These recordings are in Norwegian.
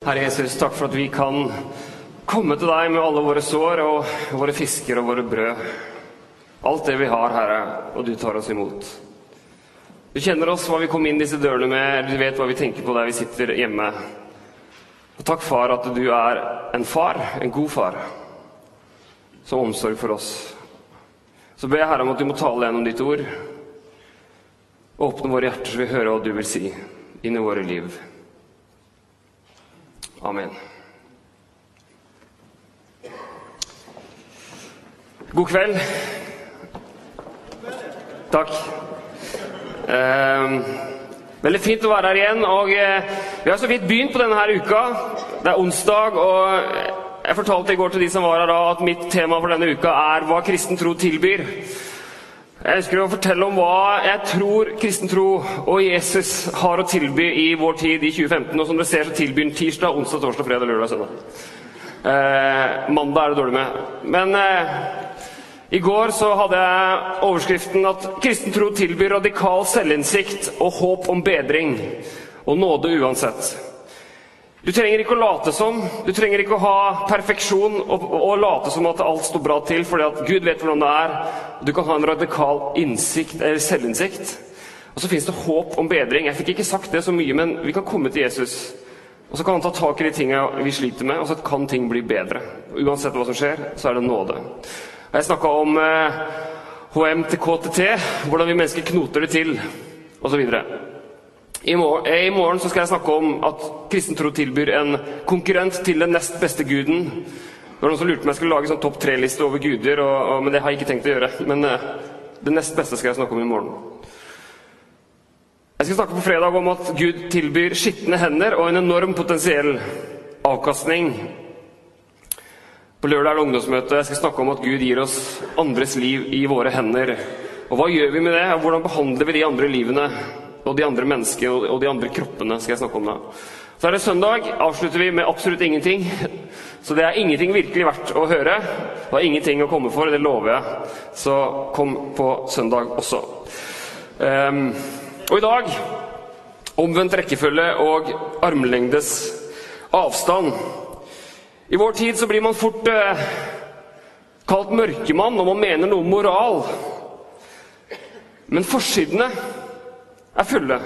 Herre Jesus, takk for at vi kan komme til deg med alle våre sår og våre fisker og våre brød. Alt det vi har, Herre, og du tar oss imot. Du kjenner oss, hva vi kom inn disse dørene med, du vet hva vi tenker på der vi sitter hjemme. Og takk, far, at du er en far, en god far, som omsorg for oss. Så ber jeg Herre om at du må tale gjennom ditt ord. Åpne våre hjerter så vi hører hva du vil si inn i våre liv. Amen. God kveld. Takk. Eh, veldig fint å være her igjen. og eh, Vi har så vidt begynt på denne her uka. Det er onsdag, og jeg fortalte i går til de som var her da, at mitt tema for denne uka er hva kristen tro tilbyr. Jeg ønsker å fortelle om hva jeg tror kristen tro og Jesus har å tilby i vår tid i 2015. Og som dere ser, så tilbyr den tirsdag, onsdag, torsdag, fredag, lørdag, søndag. Eh, mandag er det dårlig med. Men eh, i går så hadde jeg overskriften at kristen tro tilbyr radikal selvinnsikt og håp om bedring. Og nåde uansett. Du trenger ikke å late som, du trenger ikke å ha perfeksjon og, og late som at alt står bra til, fordi at Gud vet hvordan det er. Du kan ha en radikal innsikt, eller selvinnsikt. Og så fins det håp om bedring. Jeg fikk ikke sagt det så mye, men vi kan komme til Jesus. Og så kan han ta tak i de tingene vi sliter med, og så kan ting bli bedre. Uansett hva som skjer, så er det nåde. Jeg snakka om eh, HM til KTT, hvordan vi mennesker knoter det til, osv. I morgen, eh, I morgen skal jeg snakke om at kristen tro tilbyr en konkurrent til den nest beste guden. Det var noen som lurte på om jeg skulle lage sånn topp tre-liste over guder, og, og, men det har jeg ikke tenkt å gjøre. Men uh, det nest beste skal jeg snakke om i morgen. Jeg skal snakke på fredag om at Gud tilbyr skitne hender og en enorm potensiell avkastning. På lørdag er det ungdomsmøte. Jeg skal snakke om at Gud gir oss andres liv i våre hender. Og hva gjør vi med det? Hvordan behandler vi de andre livene? Og de andre menneskene og de andre kroppene skal jeg snakke om da. Så er det søndag. Avslutter vi med absolutt ingenting. Så det er ingenting virkelig verdt å høre. Det er ingenting å komme for, det lover jeg. Så kom på søndag også. Um, og i dag omvendt rekkefølge og armlengdes avstand. I vår tid så blir man fort uh, kalt mørkemann når man mener noe om moral. Men forsidene er fulle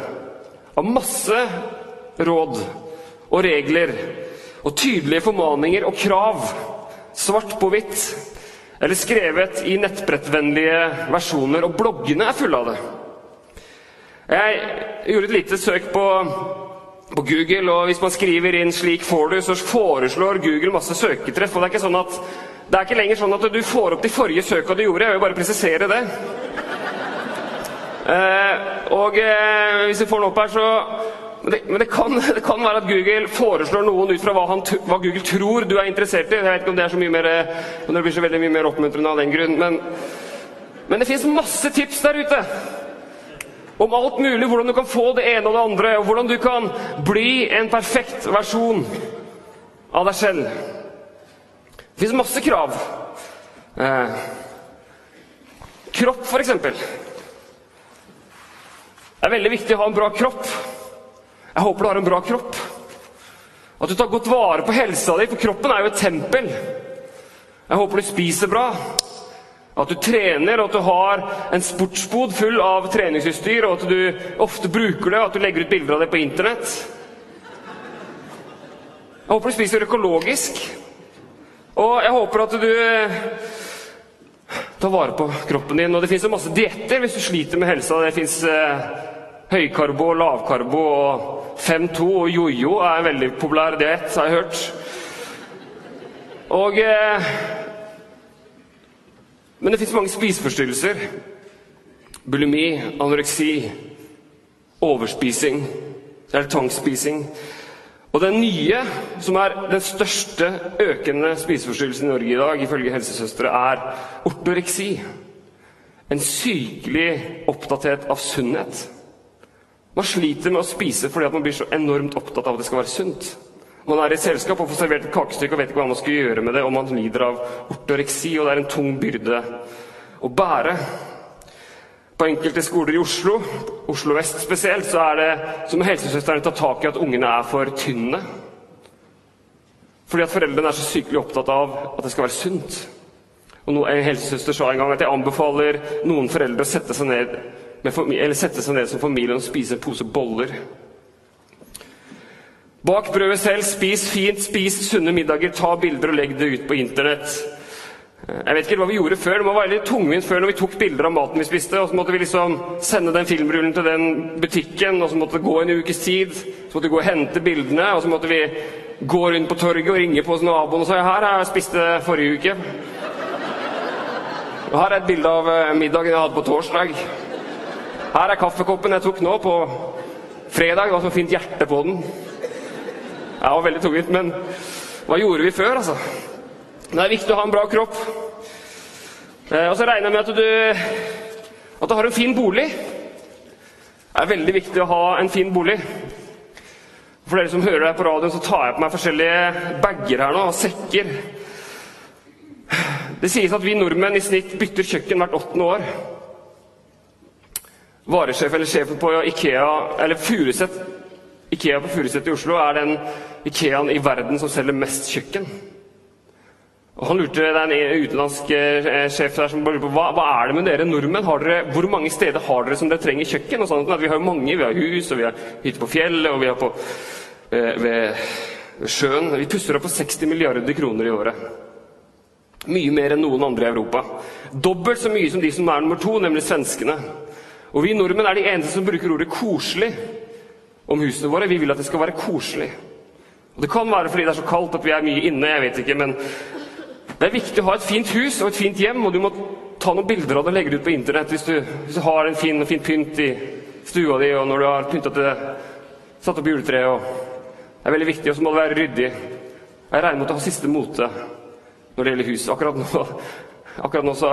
av masse råd og regler og tydelige formaninger og krav, svart på hvitt, eller skrevet i nettbrettvennlige versjoner, og bloggene er fulle av det. Jeg gjorde et lite søk på, på Google, og hvis man skriver inn 'slik får du', så foreslår Google masse søketreff. og Det er ikke sånn at det er ikke lenger sånn at du får opp de forrige søka du gjorde. Jeg vil bare presisere det. Eh, og eh, hvis vi får den opp her, så Men, det, kan, det, kan, være at Google foreslår noen ut fra hva, han, hva, Google tror du er interessert i. Jeg vet ikke om det er så mye mer, om det blir så veldig mye mer oppmuntrende av den grunn. Men, men det fins masse tips der ute om alt mulig. Hvordan du kan få det ene og det andre, og hvordan du kan bli en perfekt versjon av deg selv. Det fins masse krav. Eh, kropp, for eksempel. Det er veldig viktig å ha en bra kropp. Jeg håper du har en bra kropp. At du tar godt vare på helsa di, for kroppen er jo et tempel. Jeg håper du spiser bra. At du trener, og at du har en sportsbod full av treningsutstyr, og at du ofte bruker det, og at du legger ut bilder av det på Internett. Jeg håper du spiser økologisk. Og jeg håper at du tar vare på kroppen din. Og det fins masse dietter hvis du sliter med helsa. Det fins eh, høykarbo og lavkarbo og 5-2 og jojo er en veldig populær diett, har jeg hørt. Og eh, Men det fins mange spiseforstyrrelser. Bulimi, anoreksi, overspising eller tvangsspising. Og den nye, som er den største økende spiseforstyrrelsen i Norge i dag, ifølge helsesøstre, er ortoreksi. En sykelig oppdatert av sunnhet. Man sliter med å spise fordi man blir så enormt opptatt av at det skal være sunt. Man er i selskap og får servert et kakestykke og vet ikke hva man skal gjøre med det, og man lider av ortoreksi, og det er en tung byrde å bære. På enkelte skoler i Oslo, Oslo vest spesielt, så er det som helsesøstrene tar tak i at ungene er for tynne. Fordi at foreldrene er så sykelig opptatt av at det skal være sunt. Og En helsesøster sa en gang at jeg anbefaler noen foreldre å sette seg ned, eller sette seg ned som familie og spise en pose boller. Bak brødet selv, spis fint, spis sunne middager, ta bilder og legg det ut på internett. Jeg vet ikke hva vi gjorde før. Det må være litt tungvint før når vi tok bilder av maten vi spiste. Og så måtte vi liksom sende den filmrullen til den butikken, og så måtte det gå en ukes tid. Så måtte vi gå og hente bildene, og så måtte vi gå rundt på torget og ringe på naboen og si 'Her har jeg spist forrige uke'. Og her er et bilde av eh, middagen jeg hadde på torsdag. Her er kaffekoppen jeg tok nå på fredag. Det var så fint hjerte på den. Det var veldig tungvint, men hva gjorde vi før, altså? Det er viktig å ha en bra kropp. Eh, og så regner jeg med at du, at du har en fin bolig. Det er veldig viktig å ha en fin bolig. For dere som hører deg på radioen, så tar jeg på meg forskjellige bager her nå, og sekker. Det sies at vi nordmenn i snitt bytter kjøkken hvert åttende år. Varesjef eller sjefen på Ikea eller Furuset Ikea på Furuset i Oslo er den Ikeaen i verden som selger mest kjøkken. Og han lurte, Det er en utenlandsk eh, sjef der som lurte på hva, hva er det med dere nordmenn. Dere, hvor mange steder har dere som dere trenger kjøkken? Og sånn at Vi har jo mange. Vi har hus, og vi har hytte på fjellet, og vi har på, eh, ved, sjøen. Vi pusser opp på 60 milliarder kroner i året. Mye mer enn noen andre i Europa. Dobbelt så mye som de som er nummer to, nemlig svenskene. Og vi nordmenn er de eneste som bruker ordet 'koselig' om husene våre. Vi vil at det skal være koselig. Og Det kan være fordi det er så kaldt at vi er mye inne, jeg vet ikke, men det er viktig å ha et fint hus og et fint hjem, og du må ta noen bilder av det og legge det ut på Internett hvis du, hvis du har en fin, fin, pynt i stua di, og når du har pynta til satt opp juletreet. og Det er veldig viktig, og så må det være ryddig. Jeg regner med at du har siste mote når det gjelder hus. Akkurat nå, akkurat nå så,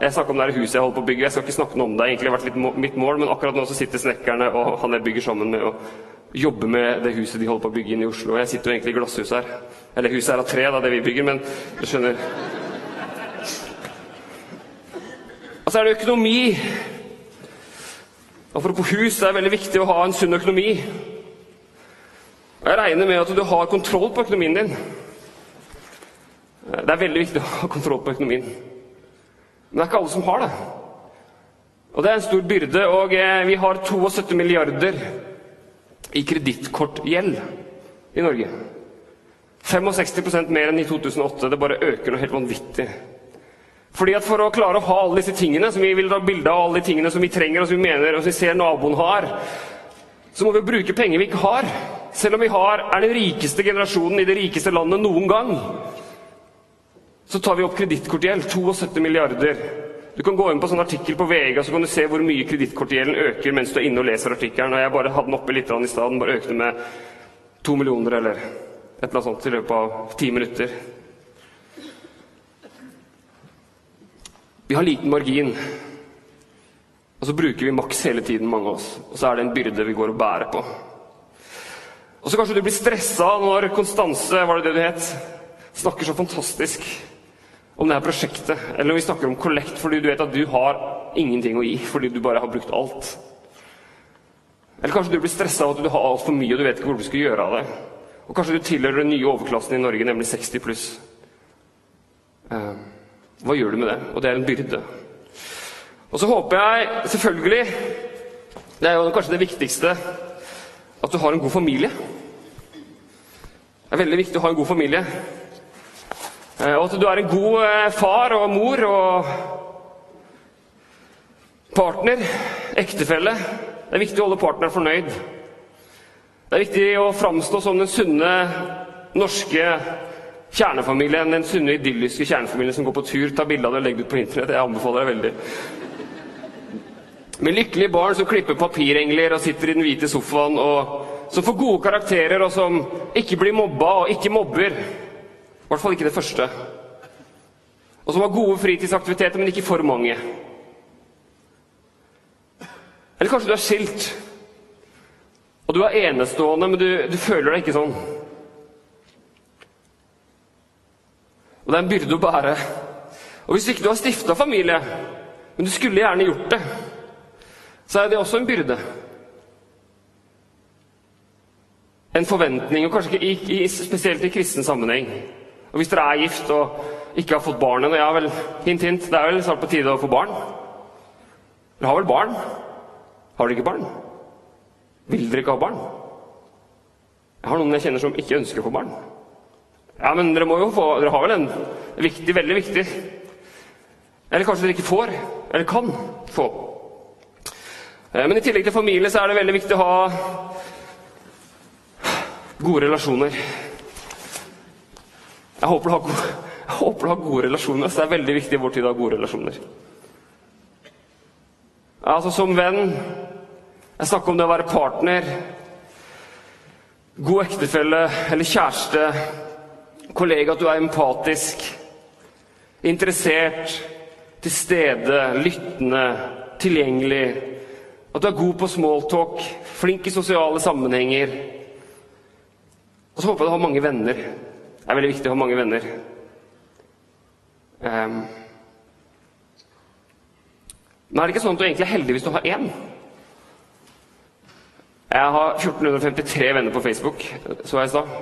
Jeg snakker om det huset jeg holder på å bygge. Jeg skal ikke snakke noe om det. Det har egentlig vært litt mitt mål, men akkurat nå så sitter snekkerne og han jeg bygger sammen med, og jobber med det huset de holder på å bygge inn i Oslo. Jeg sitter jo egentlig i glasshuset her. Eller huset er av tre, da, det vi bygger, men du skjønner. Og så er det økonomi. Apropos hus, det er veldig viktig å ha en sunn økonomi. Og jeg regner med at du har kontroll på økonomien din. Det er veldig viktig å ha kontroll på økonomien. Men det er ikke alle som har det. Og det er en stor byrde. Og eh, vi har 72 milliarder i kredittkortgjeld i Norge. 65% mer enn i 2008. Det bare øker noe helt vanvittig. Fordi at For å klare å ha alle disse tingene, som vi vil ta bilde av alle de tingene som vi trenger, og som vi mener og som vi ser naboen har, så må vi bruke penger vi ikke har. Selv om vi har, er den rikeste generasjonen i det rikeste landet noen gang, så tar vi opp kredittkortgjeld. 72 milliarder. Du kan gå inn på sånn artikkel på VG så kan du se hvor mye kredittkortgjelden øker mens du er inne og leser artikkelen. Og jeg bare hadde den oppe litt i stad. Den bare økte med to millioner eller et eller annet sånt i løpet av ti minutter. Vi har liten margin, og så bruker vi maks hele tiden, mange av oss. Og så er det en byrde vi går og bærer på. Og så kanskje du blir stressa når Konstanse, var det det du het, snakker så fantastisk om det her prosjektet. Eller om vi snakker om kollekt fordi du vet at du har ingenting å gi fordi du bare har brukt alt. Eller kanskje du blir stressa av at du har altfor mye og du vet ikke hvor du skal gjøre av det. Og kanskje du tilhører den nye overklassen i Norge, nemlig 60 pluss. Uh, hva gjør du med det? Og det er en byrde. Og så håper jeg selvfølgelig Det er jo kanskje det viktigste at du har en god familie. Det er veldig viktig å ha en god familie. Uh, og at du er en god uh, far og mor og partner, ektefelle. Det er viktig å holde partneren fornøyd. Det er viktig å framstå som den sunne norske kjernefamilien. Den sunne, idylliske kjernefamilien som går på tur, tar bilde av det og legger det ut på internett. Jeg anbefaler deg veldig. Med lykkelige barn som klipper papirengler og sitter i den hvite sofaen, og som får gode karakterer, og som ikke blir mobba og ikke mobber. I hvert fall ikke det første. Og som har gode fritidsaktiviteter, men ikke for mange. Eller kanskje du er skilt. Og du er enestående, men du, du føler deg ikke sånn. Og det er en byrde å bære. Og hvis ikke du har stifta familie, men du skulle gjerne gjort det, så er det også en byrde. en forventning, og kanskje ikke i, i, spesielt i kristen sammenheng. Og Hvis dere er gift og ikke har fått barn ennå, ja vel, hint, hint, det er vel snart på tide å få barn? Dere har vel barn? Har dere ikke barn? Vil dere ikke ha barn? Jeg har noen jeg kjenner som ikke ønsker å få barn. Ja, men dere må jo få Dere har vel en viktig, veldig viktig Eller kanskje dere ikke får, eller kan få. Eh, men i tillegg til familie så er det veldig viktig å ha gode relasjoner. Jeg håper, du har gode, jeg håper du har gode relasjoner, så det er veldig viktig i vår tid å ha gode relasjoner. Altså som venn Jeg snakker om det å være partner, god ektefelle eller kjæreste, kollega, at du er empatisk, interessert, til stede, lyttende, tilgjengelig. At du er god på smalltalk, flink i sosiale sammenhenger. Og så håper jeg du har mange venner. Det er veldig viktig å ha mange venner. Um, men er det ikke sånn at du egentlig er heldig hvis du har én? Jeg har 1453 venner på Facebook, så jeg i stad.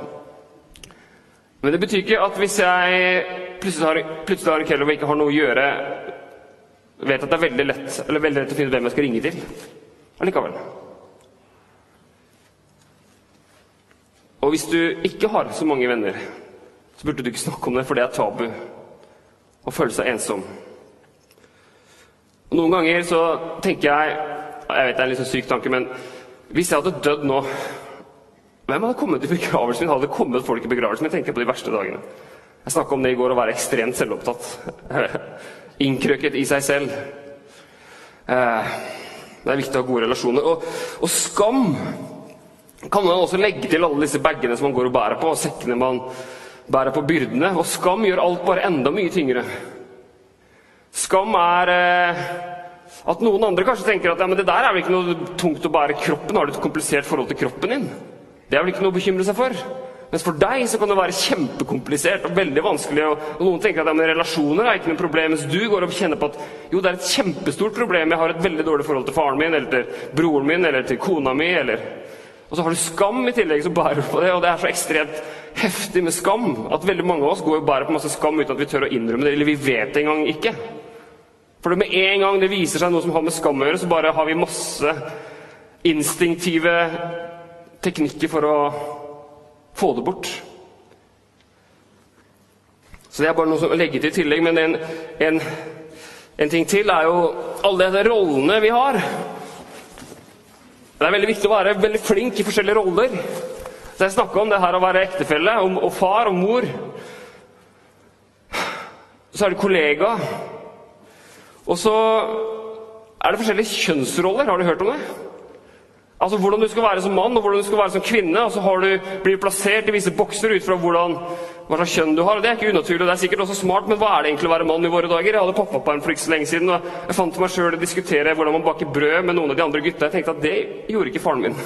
Men det betyr ikke at hvis jeg plutselig har, plutselig har en kveld og ikke har noe å gjøre, vet at det er veldig lett, veldig lett å finne ut hvem jeg skal ringe til allikevel. Og hvis du ikke har så mange venner, så burde du ikke snakke om det, for det er tabu å føle seg ensom. Og Noen ganger så tenker jeg Jeg vet det er en litt sånn syk tanke, men hvis jeg hadde dødd nå Hvem hadde kommet i begravelsen min? Hadde det kommet folk i begravelsen min? tenker på de verste dagene. Jeg snakka om det i går, å være ekstremt selvopptatt. Innkrøket i seg selv. Eh, det er viktig å ha gode relasjoner. Og, og skam kan man også legge til alle disse bagene som man går og bærer på, og sekkene man bærer på byrdene. Og skam gjør alt bare enda mye tyngre. Skam er eh, at noen andre kanskje tenker at ja, men det der er vel ikke noe tungt å bære kroppen. Har du et komplisert forhold til kroppen din? Det er vel ikke noe å bekymre seg for? Mens for deg så kan det være kjempekomplisert og veldig vanskelig. Og, og noen tenker at ja, men relasjoner er ikke noe problem, mens du går og kjenner på at jo, det er et kjempestort problem. Jeg har et veldig dårlig forhold til faren min, eller til broren min, eller til kona mi. eller... Og så har du skam i tillegg som bærer på det, og det er så ekstremt heftig med skam at veldig mange av oss går og bærer på masse skam uten at vi tør å innrømme det, eller vi vet det engang ikke. For med en gang det viser seg noe som har med skam å gjøre, så bare har vi masse instinktive teknikker for å få det bort. Så det er bare noe som legger til i tillegg. Men en, en, en ting til er jo alle de rollene vi har. Det er veldig viktig å være veldig flink i forskjellige roller. Så jeg snakka om det her å være ektefelle og, og far og mor. Så er det kollega. Og så er det forskjellige kjønnsroller. Har du hørt om det? Altså Hvordan du skal være som mann og hvordan du skal være som kvinne. Og så har du, blir du plassert i visse bokser ut fra hvordan, hva slags kjønn du har. og Det er ikke unaturlig, og det er sikkert også smart, men hva er det egentlig å være mann i våre dager? Jeg hadde pappaperm for ikke så lenge siden, og jeg fant meg sjøl å diskutere hvordan man baker brød med noen av de andre gutta. Jeg tenkte at det gjorde ikke faren min.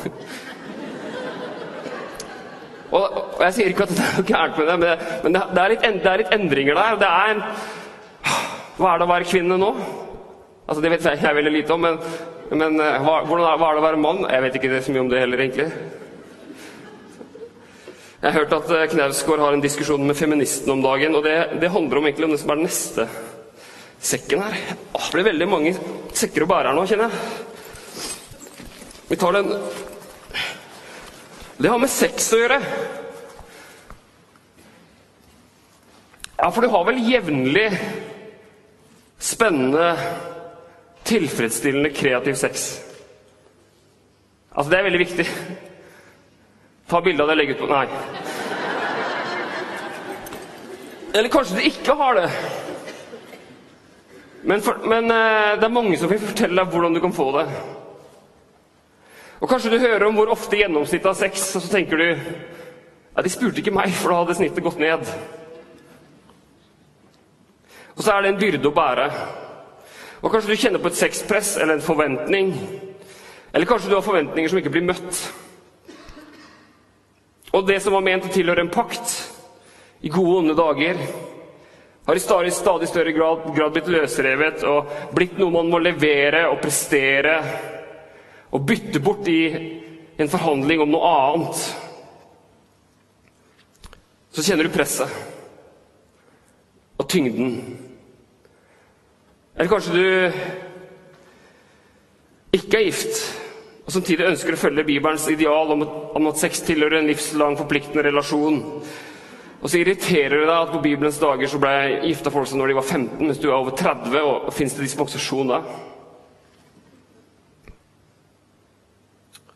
og, og, jeg sier ikke at det er noe gærent med det, men, det, men det, er litt, det, er litt, endringer der. Det er en Hva er det å være kvinne nå? Altså Det vet jeg, jeg veldig lite om, men men eh, hva, hvordan hva er det å være mann? Jeg vet ikke det så mye om det heller, egentlig. Jeg har hørt at eh, Knausgård har en diskusjon med feministene om dagen, og det, det, handler om egentlig om det som er den neste sekken her. Åh, det blir veldig mange sekker å bære her nå, kjenner jeg. Vi tar den Det har med sex å gjøre. Ja, for du har vel jevnlig spennende tilfredsstillende kreativ sex. Altså, det er veldig viktig. Ta bilde av det og legg ut på Nei. Eller kanskje du ikke har det. Men, for, men uh, det er mange som vil fortelle deg hvordan du kan få det. Og Kanskje du hører om hvor ofte gjennomsnittet har sex, og så tenker du ja, de spurte ikke meg, for da hadde snittet gått ned. Og så er det en byrde å bære. Og kanskje du kjenner på et sexpress eller en forventning. Eller kanskje du har forventninger som ikke blir møtt. Og det som var ment å tilhøre en pakt i gode og onde dager, har i stadig, stadig større grad, grad, blitt løsrevet og blitt noe man må levere og prestere og bytte bort i en forhandling om noe annet. så kjenner du presset og tyngden. Eller kanskje du ikke er gift, og samtidig ønsker å følge Bibelens ideal om at, sex tilhører en livslang, forpliktende relasjon. Og så irriterer det deg at på Bibelens dager så ble gifta folk som når de var 15, mens du er over 30, og, og fins det dispensasjon da?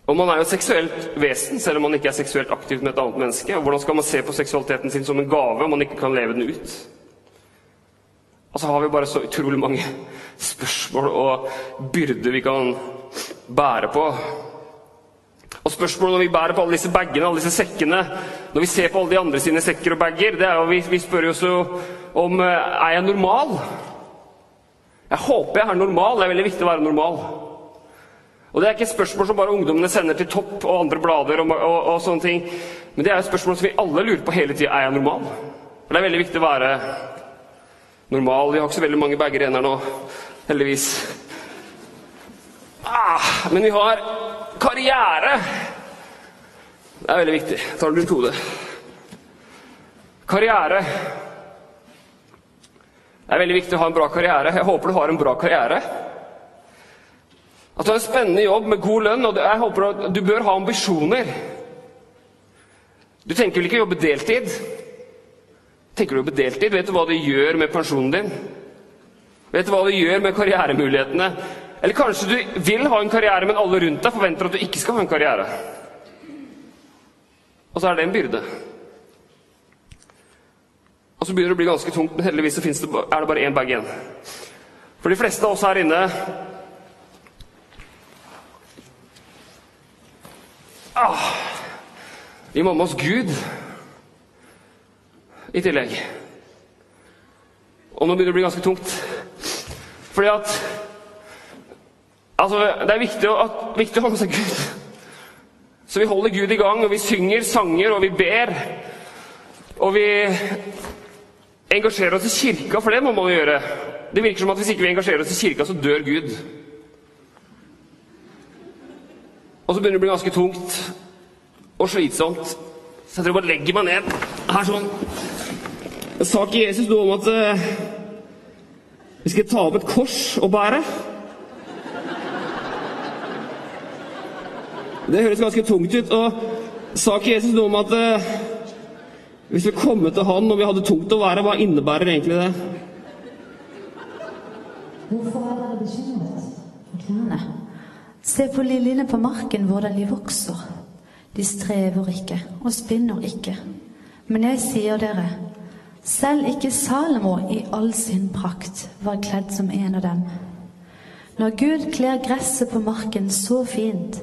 Og man er jo et seksuelt vesen, selv om man ikke er seksuelt aktiv med et annet menneske. Og hvordan skal man se på seksualiteten sin som en gave om man ikke kan leve den ut? Og så har vi bare så utrolig mange spørsmål og byrder vi kan bære på. Og spørsmålet når vi bærer på alle disse bagene, alle disse sekkene, når vi ser på alle de andre sine sekker og bager, det er jo, vi, vi spør jo så om eh, er jeg normal. Jeg håper jeg er normal. Det er veldig viktig å være normal. Og Det er ikke et spørsmål som bare ungdommene sender til Topp og andre blader. og, og, og sånne ting. Men det er et spørsmål som vi alle lurer på hele tida. Er jeg normal? For Det er veldig viktig å være normal. Vi har ikke så veldig mange bager igjen her nå, heldigvis. Ah, men vi har karriere. Det er veldig viktig. Tar det rundt hodet. Karriere. Det er veldig viktig å ha en bra karriere. Jeg håper du har en bra karriere. At du har en spennende jobb med god lønn, og jeg håper at du bør ha ambisjoner. Du tenker vel ikke å jobbe deltid? Tenker du å jobbe deltid? Vet du hva det gjør med pensjonen din? Vet du hva det gjør med karrieremulighetene? Eller kanskje du vil ha en karriere, men alle rundt deg forventer at du ikke skal ha en karriere. Og så er det en byrde. Og så begynner det å bli ganske tungt, men heldigvis det, er det bare én bag igjen. For de fleste av oss her inne ah, Vi må med oss Gud i tillegg. Og nå begynner det å bli ganske tungt. Fordi at Altså, det er viktig å, viktig å med seg Gud. Så vi holder Gud i gang, og vi synger sanger, og vi ber. Og vi engasjerer oss i kirka, for det må man gjøre. Det virker som at hvis ikke vi engasjerer oss i kirka, så dør Gud. Og så begynner det å bli ganske tungt og slitsomt. Så jeg tror jeg bare legger meg ned her sånn. Det sa ikke Jesus noe om at uh, vi skal ta opp et kors og bære? Det høres ganske tungt ut. Og sa ikke Jesus noe om at eh, hvis vi kom til Han når vi hadde tungt å være, hva innebærer egentlig det? Hvorfor er dere bekymret for klærne? Se på liljene på marken, hvordan de vokser. De strever ikke og spinner ikke. Men jeg sier dere, selv ikke Salomo i all sin prakt var kledd som en av dem. Når Gud kler gresset på marken så fint,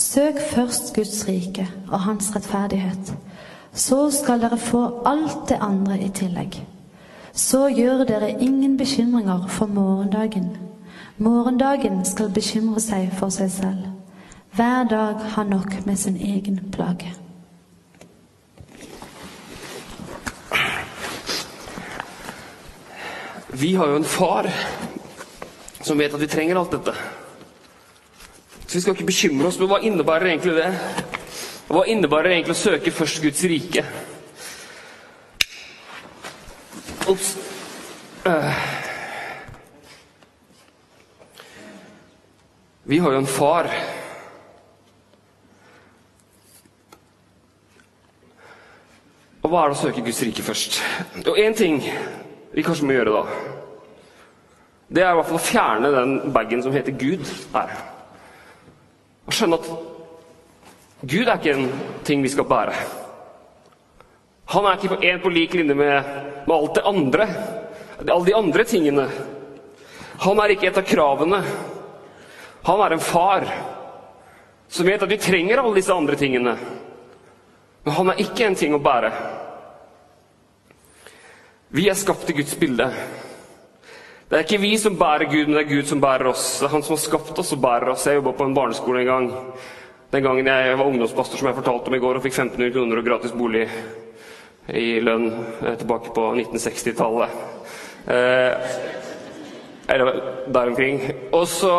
Søk først Guds rike og hans rettferdighet. Så skal dere få alt det andre i tillegg. Så gjør dere ingen bekymringer for morgendagen. Morgendagen skal bekymre seg for seg selv. Hver dag har nok med sin egen plage. Vi har jo en far som vet at vi trenger alt dette. Så vi skal ikke bekymre oss. Men hva innebærer egentlig det? Hva innebærer egentlig å søke først Guds rike? Ops. Uh. Vi har jo en far Og hva er det å søke Guds rike først? Og én ting vi kanskje må gjøre da, det er i hvert fall å fjerne den bagen som heter Gud her. Og skjønne at Gud er ikke en ting vi skal bære. Han er ikke en på lik linje med, med alt det andre. Alle de andre tingene. Han er ikke et av kravene. Han er en far som vet at vi trenger alle disse andre tingene. Men han er ikke en ting å bære. Vi er skapt i Guds bilde. Det er ikke vi som bærer Gud, men det er Gud som bærer oss. Det er Han som har skapt oss og bærer oss. Jeg jobba på en barneskole en gang. Den gangen jeg var ungdomspastor, som jeg fortalte om i går, og fikk 1500 kroner og gratis bolig i lønn eh, tilbake på 1960-tallet. Eh, eller der omkring. Og så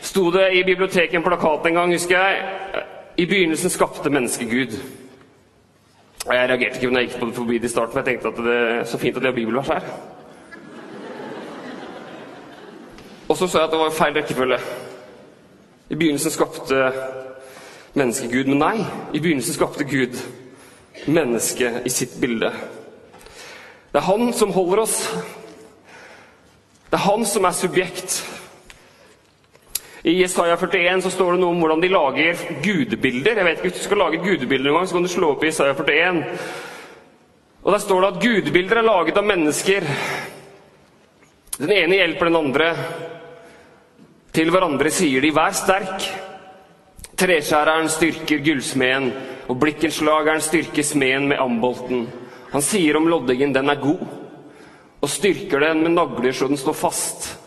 sto det i biblioteket en plakat en gang, husker jeg. I begynnelsen skapte mennesket Gud. Og Jeg reagerte ikke når jeg gikk forbi det i starten, for jeg tenkte at det er så fint at de har bibelvers her. Og så sa jeg at det var feil rekkefølge. I begynnelsen skapte mennesket Gud. Men nei, i begynnelsen skapte Gud mennesket i sitt bilde. Det er han som holder oss. Det er han som er subjekt. I Jesaja 41 så står det noe om hvordan de lager gudebilder. Jeg vet ikke Hvis du skal lage et gudebilde noen gang, så kan du slå opp i Jesaja 41. Og Der står det at gudebilder er laget av mennesker. Den ene hjelper den andre. Til hverandre sier de 'vær sterk'. Treskjæreren styrker gullsmeden, og blikkenslageren styrker smeden med ambolten. Han sier om loddingen 'den er god', og styrker den med nagler så den står fast.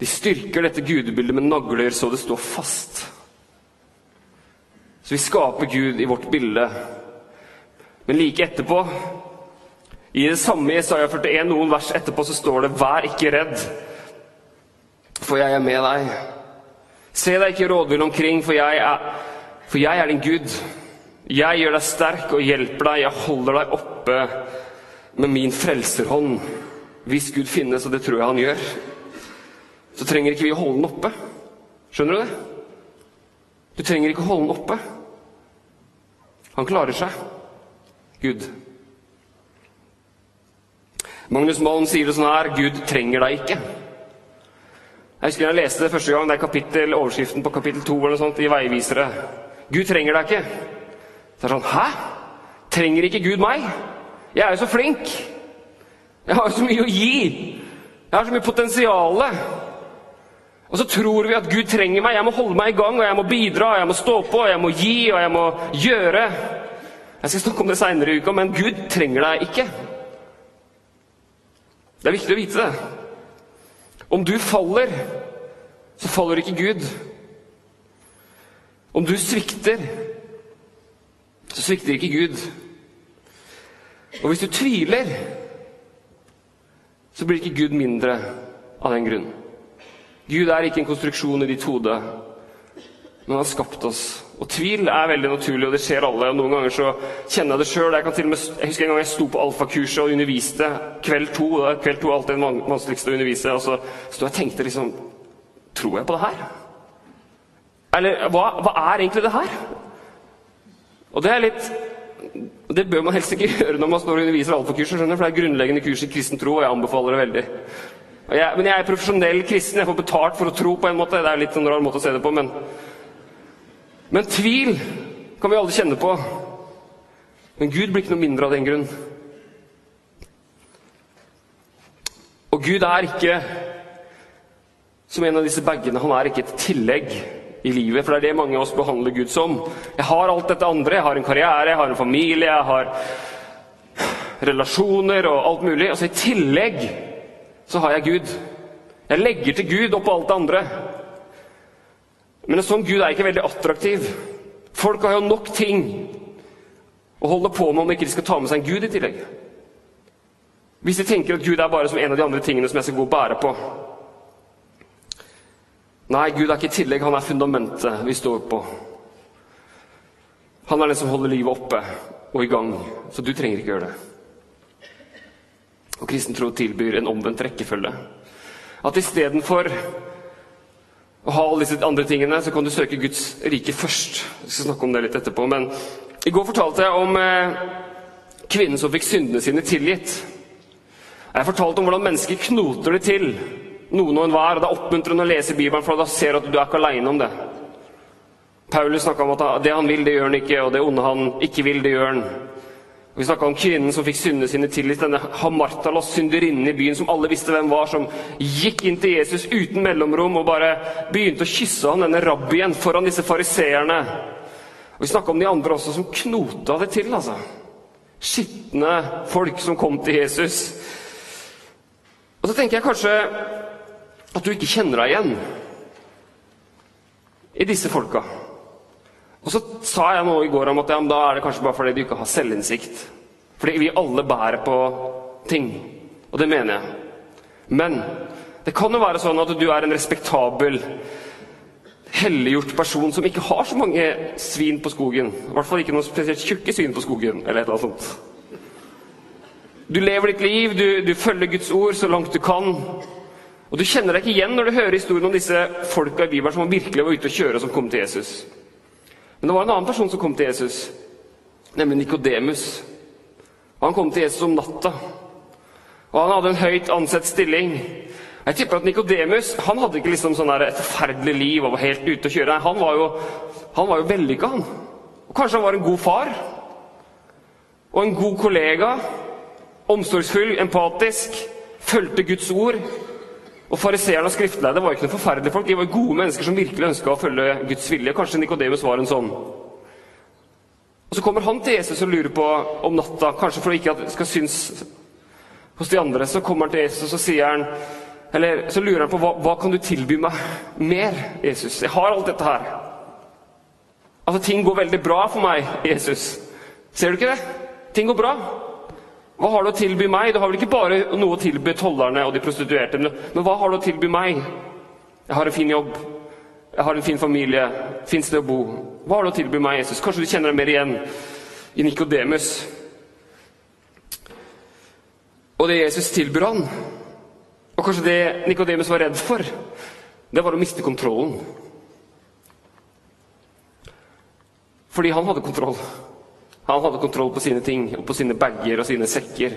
De styrker dette gudebildet med nagler så det står fast. Så vi skaper Gud i vårt bilde. Men like etterpå, i det samme Jesaja 41, noen vers etterpå, så står det 'Vær ikke redd' for jeg er med deg. Se deg ikke rådvill omkring, for jeg, er, for jeg er din Gud. Jeg gjør deg sterk og hjelper deg, jeg holder deg oppe med min frelserhånd. Hvis Gud finnes, og det tror jeg han gjør, så trenger ikke vi å holde den oppe. Skjønner du det? Du trenger ikke å holde den oppe. Han klarer seg. Gud. Magnus Malm sier det sånn her Gud trenger deg ikke. Jeg husker jeg leste det første gang, det er kapittel, overskriften på kapittel 2 eller noe sånt, i Veivisere. Gud trenger deg ikke. Så er det sånn Hæ? Trenger ikke Gud meg? Jeg er jo så flink. Jeg har jo så mye å gi. Jeg har så mye potensial. Og så tror vi at Gud trenger meg. Jeg må holde meg i gang, og jeg må bidra, og jeg må stå på, og jeg må gi, og jeg må gjøre. Jeg skal snakke om det seinere i uka, men Gud trenger deg ikke. Det er viktig å vite det. Om du faller, så faller ikke Gud. Om du svikter, så svikter ikke Gud. Og hvis du tviler, så blir ikke Gud mindre av den grunn. Gud er ikke en konstruksjon i ditt hode, men han har skapt oss. Og tvil er veldig naturlig, og det skjer alle. og Noen ganger så kjenner jeg det sjøl. Jeg, jeg, husker en gang jeg sto på alfakurset og underviste kveld to. Kveld to er alltid den vanskeligste å undervise. Og så sto jeg og tenkte liksom Tror jeg på det her? Eller hva, hva er egentlig det her? Og det er litt det bør man helst ikke gjøre når man står og underviser alfakurset, for det er grunnleggende kurs i kristen tro, og jeg anbefaler det veldig. Jeg, men jeg er profesjonell kristen, jeg får betalt for å tro på en måte. Det er litt en rar måte å se det på, men men tvil kan vi alle kjenne på. Men Gud blir ikke noe mindre av den grunn. Og Gud er ikke som en av disse bagene. Han er ikke et tillegg i livet, for det er det mange av oss behandler Gud som. Jeg har alt dette andre. Jeg har en karriere, jeg har en familie, jeg har relasjoner og alt mulig. Altså I tillegg så har jeg Gud. Jeg legger til Gud oppå alt det andre. Men en sånn Gud er ikke veldig attraktiv. Folk har jo nok ting å holde på med om ikke de skal ta med seg en Gud i tillegg. Hvis de tenker at Gud er bare som en av de andre tingene som jeg skal gå og bære på. Nei, Gud er ikke i tillegg, han er fundamentet vi står på. Han er den som holder livet oppe og i gang, så du trenger ikke gjøre det. Og kristen tro tilbyr en omvendt rekkefølge. At istedenfor og ha alle disse andre tingene, så kan du søke Guds rike først. Jeg skal snakke om det litt etterpå. Men i går fortalte jeg om eh, kvinnen som fikk syndene sine tilgitt. Jeg fortalte om hvordan mennesker knoter det til, noen og enhver. Det er oppmuntrende å lese Bibelen, for da ser du at du er ikke aleine om det. Paulus snakka om at det han vil, det gjør han ikke, og det onde han ikke vil, det gjør han. Vi snakka om kvinnen som fikk syndene sine tilgitt. Denne Hamartalos, synderinnen i byen som alle visste hvem var, som gikk inn til Jesus uten mellomrom og bare begynte å kysse ham, denne rabbien, foran disse fariseerne. Og Vi snakka om de andre også som knota det til. altså. skitne folk som kom til Jesus. Og så tenker jeg kanskje at du ikke kjenner deg igjen i disse folka. Og så sa jeg noe i går om at ja, da er det kanskje bare fordi du ikke har selvinnsikt. Fordi vi alle bærer på ting. Og det mener jeg. Men det kan jo være sånn at du er en respektabel, helliggjort person som ikke har så mange svin på skogen. I hvert fall ikke noen spesielt tjukke svin på skogen. eller et eller annet sånt. Du lever ditt liv, du, du følger Guds ord så langt du kan. Og du kjenner deg ikke igjen når du hører historien om disse folka i Bibelen som virkelig var ute å kjøre, som kom til Jesus. Men det var en annen person som kom til Jesus, nemlig Nikodemus. Han kom til Jesus om natta. Og han hadde en høyt ansett stilling. Jeg tipper at Nikodemus han hadde ikke liksom sånn et forferdelig liv og var helt ute å kjøre. Han var jo, jo vellykka, han. Og kanskje han var en god far. Og en god kollega. Omsorgsfull, empatisk. Fulgte Guds ord. Og Fariseerne og skriftlærde var ikke noen forferdelige folk. De var gode mennesker som virkelig ønska å følge Guds vilje. Kanskje Nikodemus var en sånn. Og Så kommer han til Jesus og lurer på om natta, kanskje for ikke at det skal synes hos de andre. Så kommer han til Jesus og sier han, eller så lurer han på hva, hva kan du tilby meg mer, Jesus? Jeg har alt dette her. Altså, Ting går veldig bra for meg, Jesus. Ser du ikke det? Ting går bra. Hva har du å tilby meg? Du har vel ikke bare noe å tilby tollerne og de prostituerte, men hva har du å tilby meg? Jeg har en fin jobb. Jeg har en fin familie. Fins det å bo? Hva har du å tilby meg, Jesus? Kanskje du kjenner deg mer igjen i Nikodemus? Og det Jesus tilbyr han, og kanskje det Nikodemus var redd for, det var å miste kontrollen. Fordi han hadde kontroll. Han hadde kontroll på sine ting, og på sine bager og sine sekker.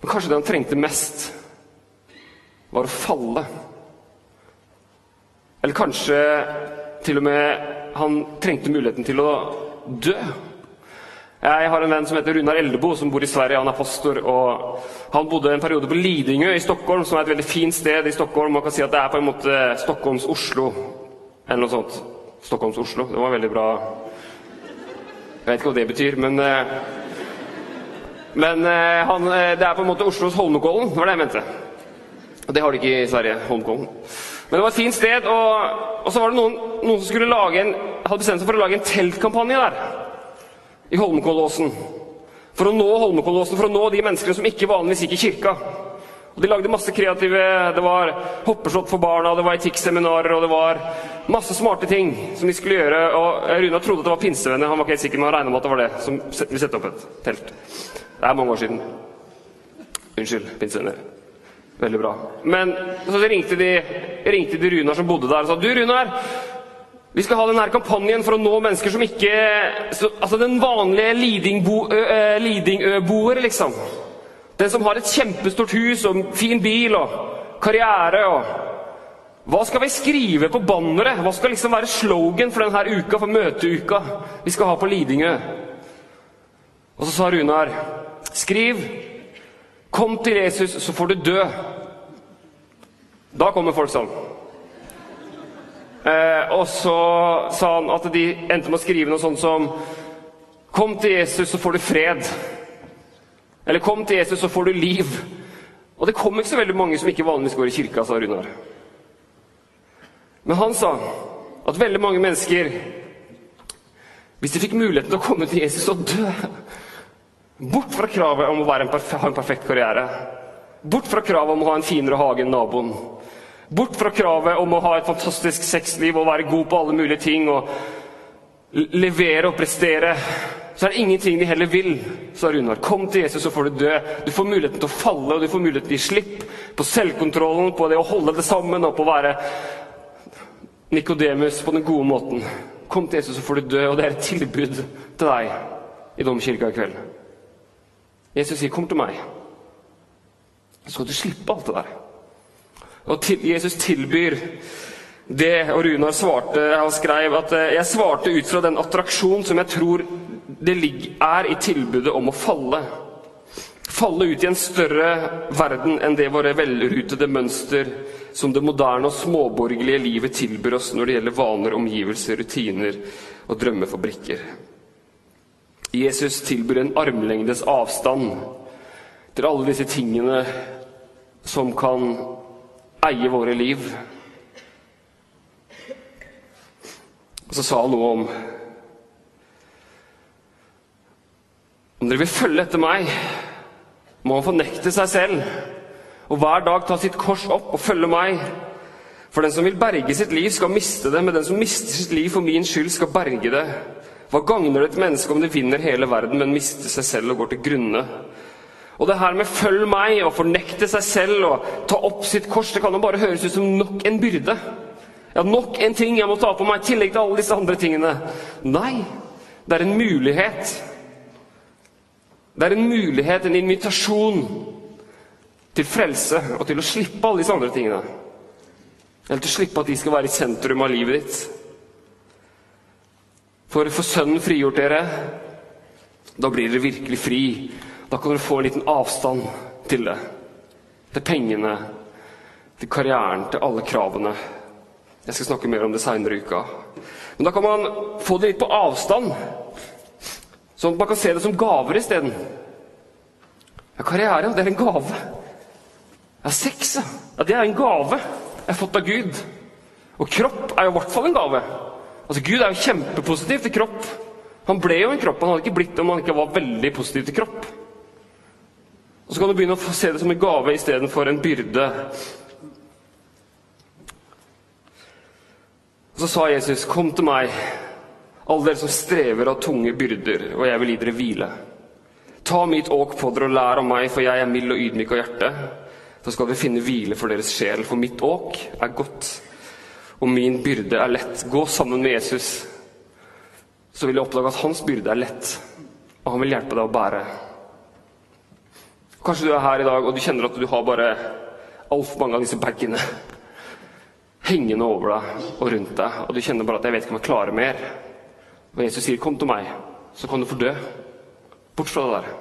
Men kanskje det han trengte mest, var å falle. Eller kanskje til og med han trengte muligheten til å dø. Jeg har en venn som heter Runar Eldebo, som bor i Sverige. Han er pastor. og Han bodde en periode på Lidingø i Stockholm, som er et veldig fint sted i Stockholm. Man kan si at det er på en måte Stockholms Oslo, eller noe sånt. Stockholms Oslo. Det var veldig bra jeg vet ikke hva det betyr, men eh, Men eh, han, eh, det er på en måte Oslos Holmenkollen, var det jeg mente. Og det har de ikke i Sverige. Holmenkollen. Men det var et fint sted, og, og så var det noen, noen som skulle lage en, hadde bestemt seg for å lage en teltkampanje der. I Holmenkollåsen. For å nå Holmenkollåsen, for å nå de menneskene som ikke vanligvis gikk i kirka. Og De lagde masse kreative Det var hoppeslott for barna, det var etikkseminarer og det var masse smarte ting som de skulle gjøre. Og Runa trodde at det var pinsevenner, han var ikke helt sikker, men han regna med at det var det som ville sette opp et telt. Det er mange år siden. Unnskyld, pinsevenner. Veldig bra. Men så ringte de, ringte de Runar som bodde der, og sa du, Runar, vi skal ha denne kampanjen for å nå mennesker som ikke så, Altså den vanlige Lidingø-boer, liksom. Den som har et kjempestort hus og fin bil og karriere og Hva skal vi skrive på banneret? Hva skal liksom være slogan for denne uka, for møteuka vi skal ha på Lidingø? Og så sa Runar, skriv 'Kom til Jesus, så får du dø'. Da kommer folk sånn. Eh, og så sa han at de endte med å skrive noe sånt som 'Kom til Jesus, så får du fred'. Eller 'Kom til Jesus, så får du liv'. Og det kom ikke så veldig mange som ikke vanligvis går i kirka, sa Runar. Men han sa at veldig mange mennesker, hvis de fikk muligheten til å komme til Jesus og dø Bort fra kravet om å en ha en perfekt karriere. Bort fra kravet om å ha en finere hage enn naboen. Bort fra kravet om å ha et fantastisk sexliv og være god på alle mulige ting og levere og prestere så er det ingenting de heller vil, sa Runar. Kom til Jesus, så får du dø. Du får muligheten til å falle, og du får muligheten til å gi slipp på selvkontrollen, på det å holde det sammen og på å være Nikodemus på den gode måten. Kom til Jesus, så får du dø. Og det er et tilbud til deg i domkirka i kveld. Jesus sier, 'Kom til meg'. Så skal du slippe alt det der. Og til, Jesus tilbyr det, og Runar svarte, han skrev at jeg svarte ut fra den attraksjon som jeg tror det er i tilbudet om å falle. Falle ut i en større verden enn det våre velrutede mønster som det moderne og småborgerlige livet tilbyr oss når det gjelder vaner, omgivelser, rutiner og drømmefabrikker. Jesus tilbyr en armlengdes avstand til alle disse tingene som kan eie våre liv. Og så sa han noe om Om dere vil følge etter meg, må han fornekte seg selv og hver dag ta sitt kors opp og følge meg. For den som vil berge sitt liv, skal miste det, men den som mister sitt liv for min skyld, skal berge det. Hva gagner det et menneske om det vinner hele verden, men mister seg selv og går til grunne? Og det her med 'følg meg' og fornekte seg selv og ta opp sitt kors, det kan jo bare høres ut som nok en byrde. Ja, nok en ting jeg må ta på meg, i tillegg til alle disse andre tingene. Nei, det er en mulighet. Det er en mulighet, en invitasjon til frelse og til å slippe alle disse andre tingene. Eller til å slippe at de skal være i sentrum av livet ditt. For for Sønnen frigjort dere, da blir dere virkelig fri. Da kan dere få en liten avstand til det. Til pengene, til karrieren, til alle kravene. Jeg skal snakke mer om det seinere i uka. Men da kan man få det litt på avstand. Sånn at man kan se det som gaver isteden. Ja, karriere, det er en gave. Ja, sex, ja, det er en gave jeg har fått av Gud. Og kropp er jo i hvert fall en gave. Altså, Gud er jo kjempepositiv til kropp. Han ble jo en kropp. Han hadde ikke blitt det om han ikke var veldig positiv til kropp. Og Så kan du begynne å se det som en gave istedenfor en byrde. Og Så sa Jesus, 'Kom til meg, alle dere som strever av tunge byrder, og jeg vil gi dere hvile.' 'Ta mitt åk på dere og lær av meg, for jeg er mild og ydmyk av hjerte.' Så skal dere finne hvile for deres sjel, for mitt åk er godt, og min byrde er lett. Gå sammen med Jesus, så vil jeg oppdage at hans byrde er lett, og han vil hjelpe deg å bære. Kanskje du er her i dag og du kjenner at du har bare altfor mange av disse bagene hengende over deg og rundt deg, og du kjenner bare at 'jeg vet ikke om jeg klarer mer'. Og Jesus sier 'kom til meg', så kan du få dø. Bort fra det der.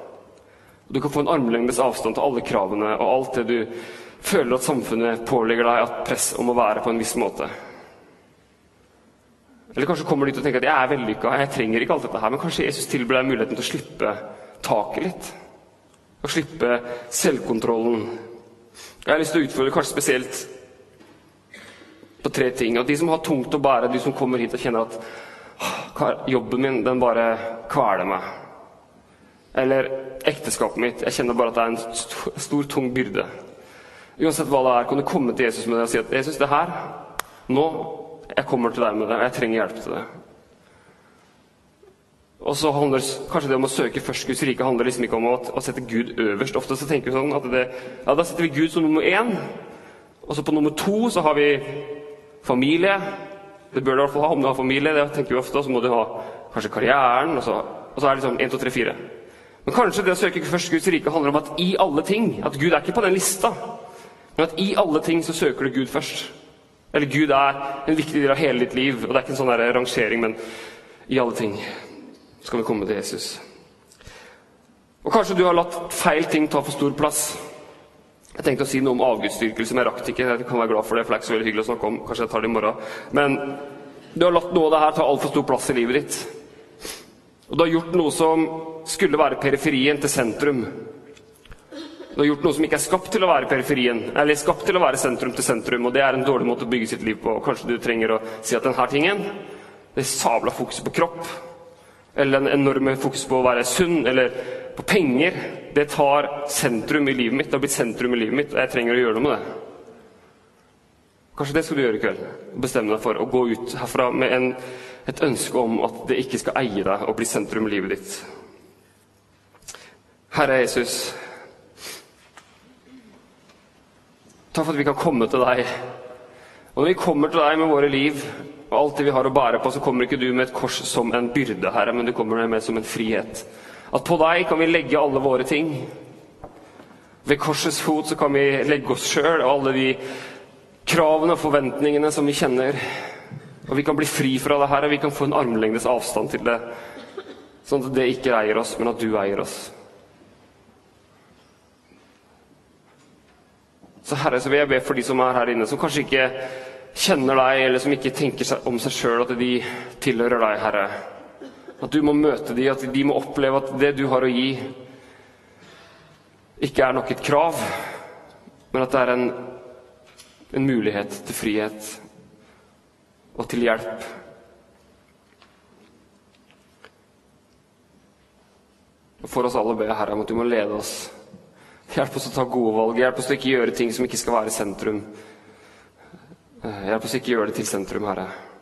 Du kan få en armlengdes avstand til alle kravene og alt det du føler at samfunnet pålegger deg at press om å være på en viss måte. Eller kanskje kommer du dit og tenker at 'jeg er vellykka, jeg trenger ikke alt dette her', men kanskje Jesus tilbyr deg muligheten til å slippe taket litt. Å slippe selvkontrollen. Jeg har lyst til å utfordre kanskje spesielt på tre ting. At de som har tungt å bære, de som kommer hit og kjenner at «Åh, jobben min den bare kveler meg. Eller ekteskapet mitt. Jeg kjenner bare at det er en stor, stor tung byrde. Uansett hva det er, kan du komme til Jesus med det og si at 'Jesus, det her Nå jeg kommer til deg med det, jeg trenger hjelp til det'. Og så handler kanskje det om å søke først Guds rike handler liksom ikke om å, å sette Gud øverst. Ofte så tenker vi sånn at det, ja, da setter vi Gud som nummer én. Og så på nummer to så har vi familie. Det bør du i hvert fall ha om du har familie. det tenker vi ofte, Så må du ha kanskje karrieren. Og så, og så er det liksom 1, 2, 3, 4. Men kanskje det å søke først Guds rike handler om at i alle ting At Gud er ikke på den lista, men at i alle ting så søker du Gud først. Eller Gud er en viktig del av hele ditt liv. Og det er ikke en sånn der rangering, men i alle ting skal vi komme til Jesus. Og kanskje du har latt feil ting ta for stor plass. Jeg tenkte å si noe om avgudsdyrkelse, men jeg rakk ikke. Jeg kan være glad for det, for det er ikke så veldig hyggelig å snakke om. Kanskje jeg tar det i morgen. Men du har latt noe av det her ta altfor stor plass i livet ditt. Og du har gjort noe som skulle være periferien til sentrum. Du har gjort noe som ikke er skapt til å være periferien, eller skapt til å være sentrum til sentrum, og det er en dårlig måte å bygge sitt liv på. Kanskje du trenger å si at denne tingen, det sabla fokuset på kropp, eller den enorme fokuset på å være sunn, eller på penger, det tar sentrum i livet mitt. Det har blitt sentrum i livet mitt, og jeg trenger å gjøre noe med det. Kanskje det skal du gjøre i kveld. Bestemme deg for å gå ut herfra med en, et ønske om at det ikke skal eie deg og bli sentrum i livet ditt. Herre Jesus, takk for at vi kan komme til deg. Og når vi kommer til deg med våre liv og alt det vi har å bære på, så kommer ikke du med et kors som en byrde, Herre, men du kommer med som en frihet. At på deg kan vi legge alle våre ting. Ved korsets fot så kan vi legge oss sjøl og alle de kravene og forventningene som vi kjenner. Og vi kan bli fri fra det her, og vi kan få en armlengdes avstand til det. Sånn at det ikke eier oss, men at du eier oss. Så Herre, så vil jeg be for de som er her inne, som kanskje ikke kjenner deg, eller som ikke tenker om seg sjøl at de tilhører deg, Herre. At du må møte dem, at de må oppleve at det du har å gi, ikke er nok et krav, men at det er en, en mulighet til frihet og til hjelp. Og For oss alle ber jeg Herre om at du må lede oss. Hjelp oss å ta gode valg. Hjelp oss å ikke gjøre ting som ikke skal være sentrum. Hjelp oss ikke gjøre det til sentrum, Herre.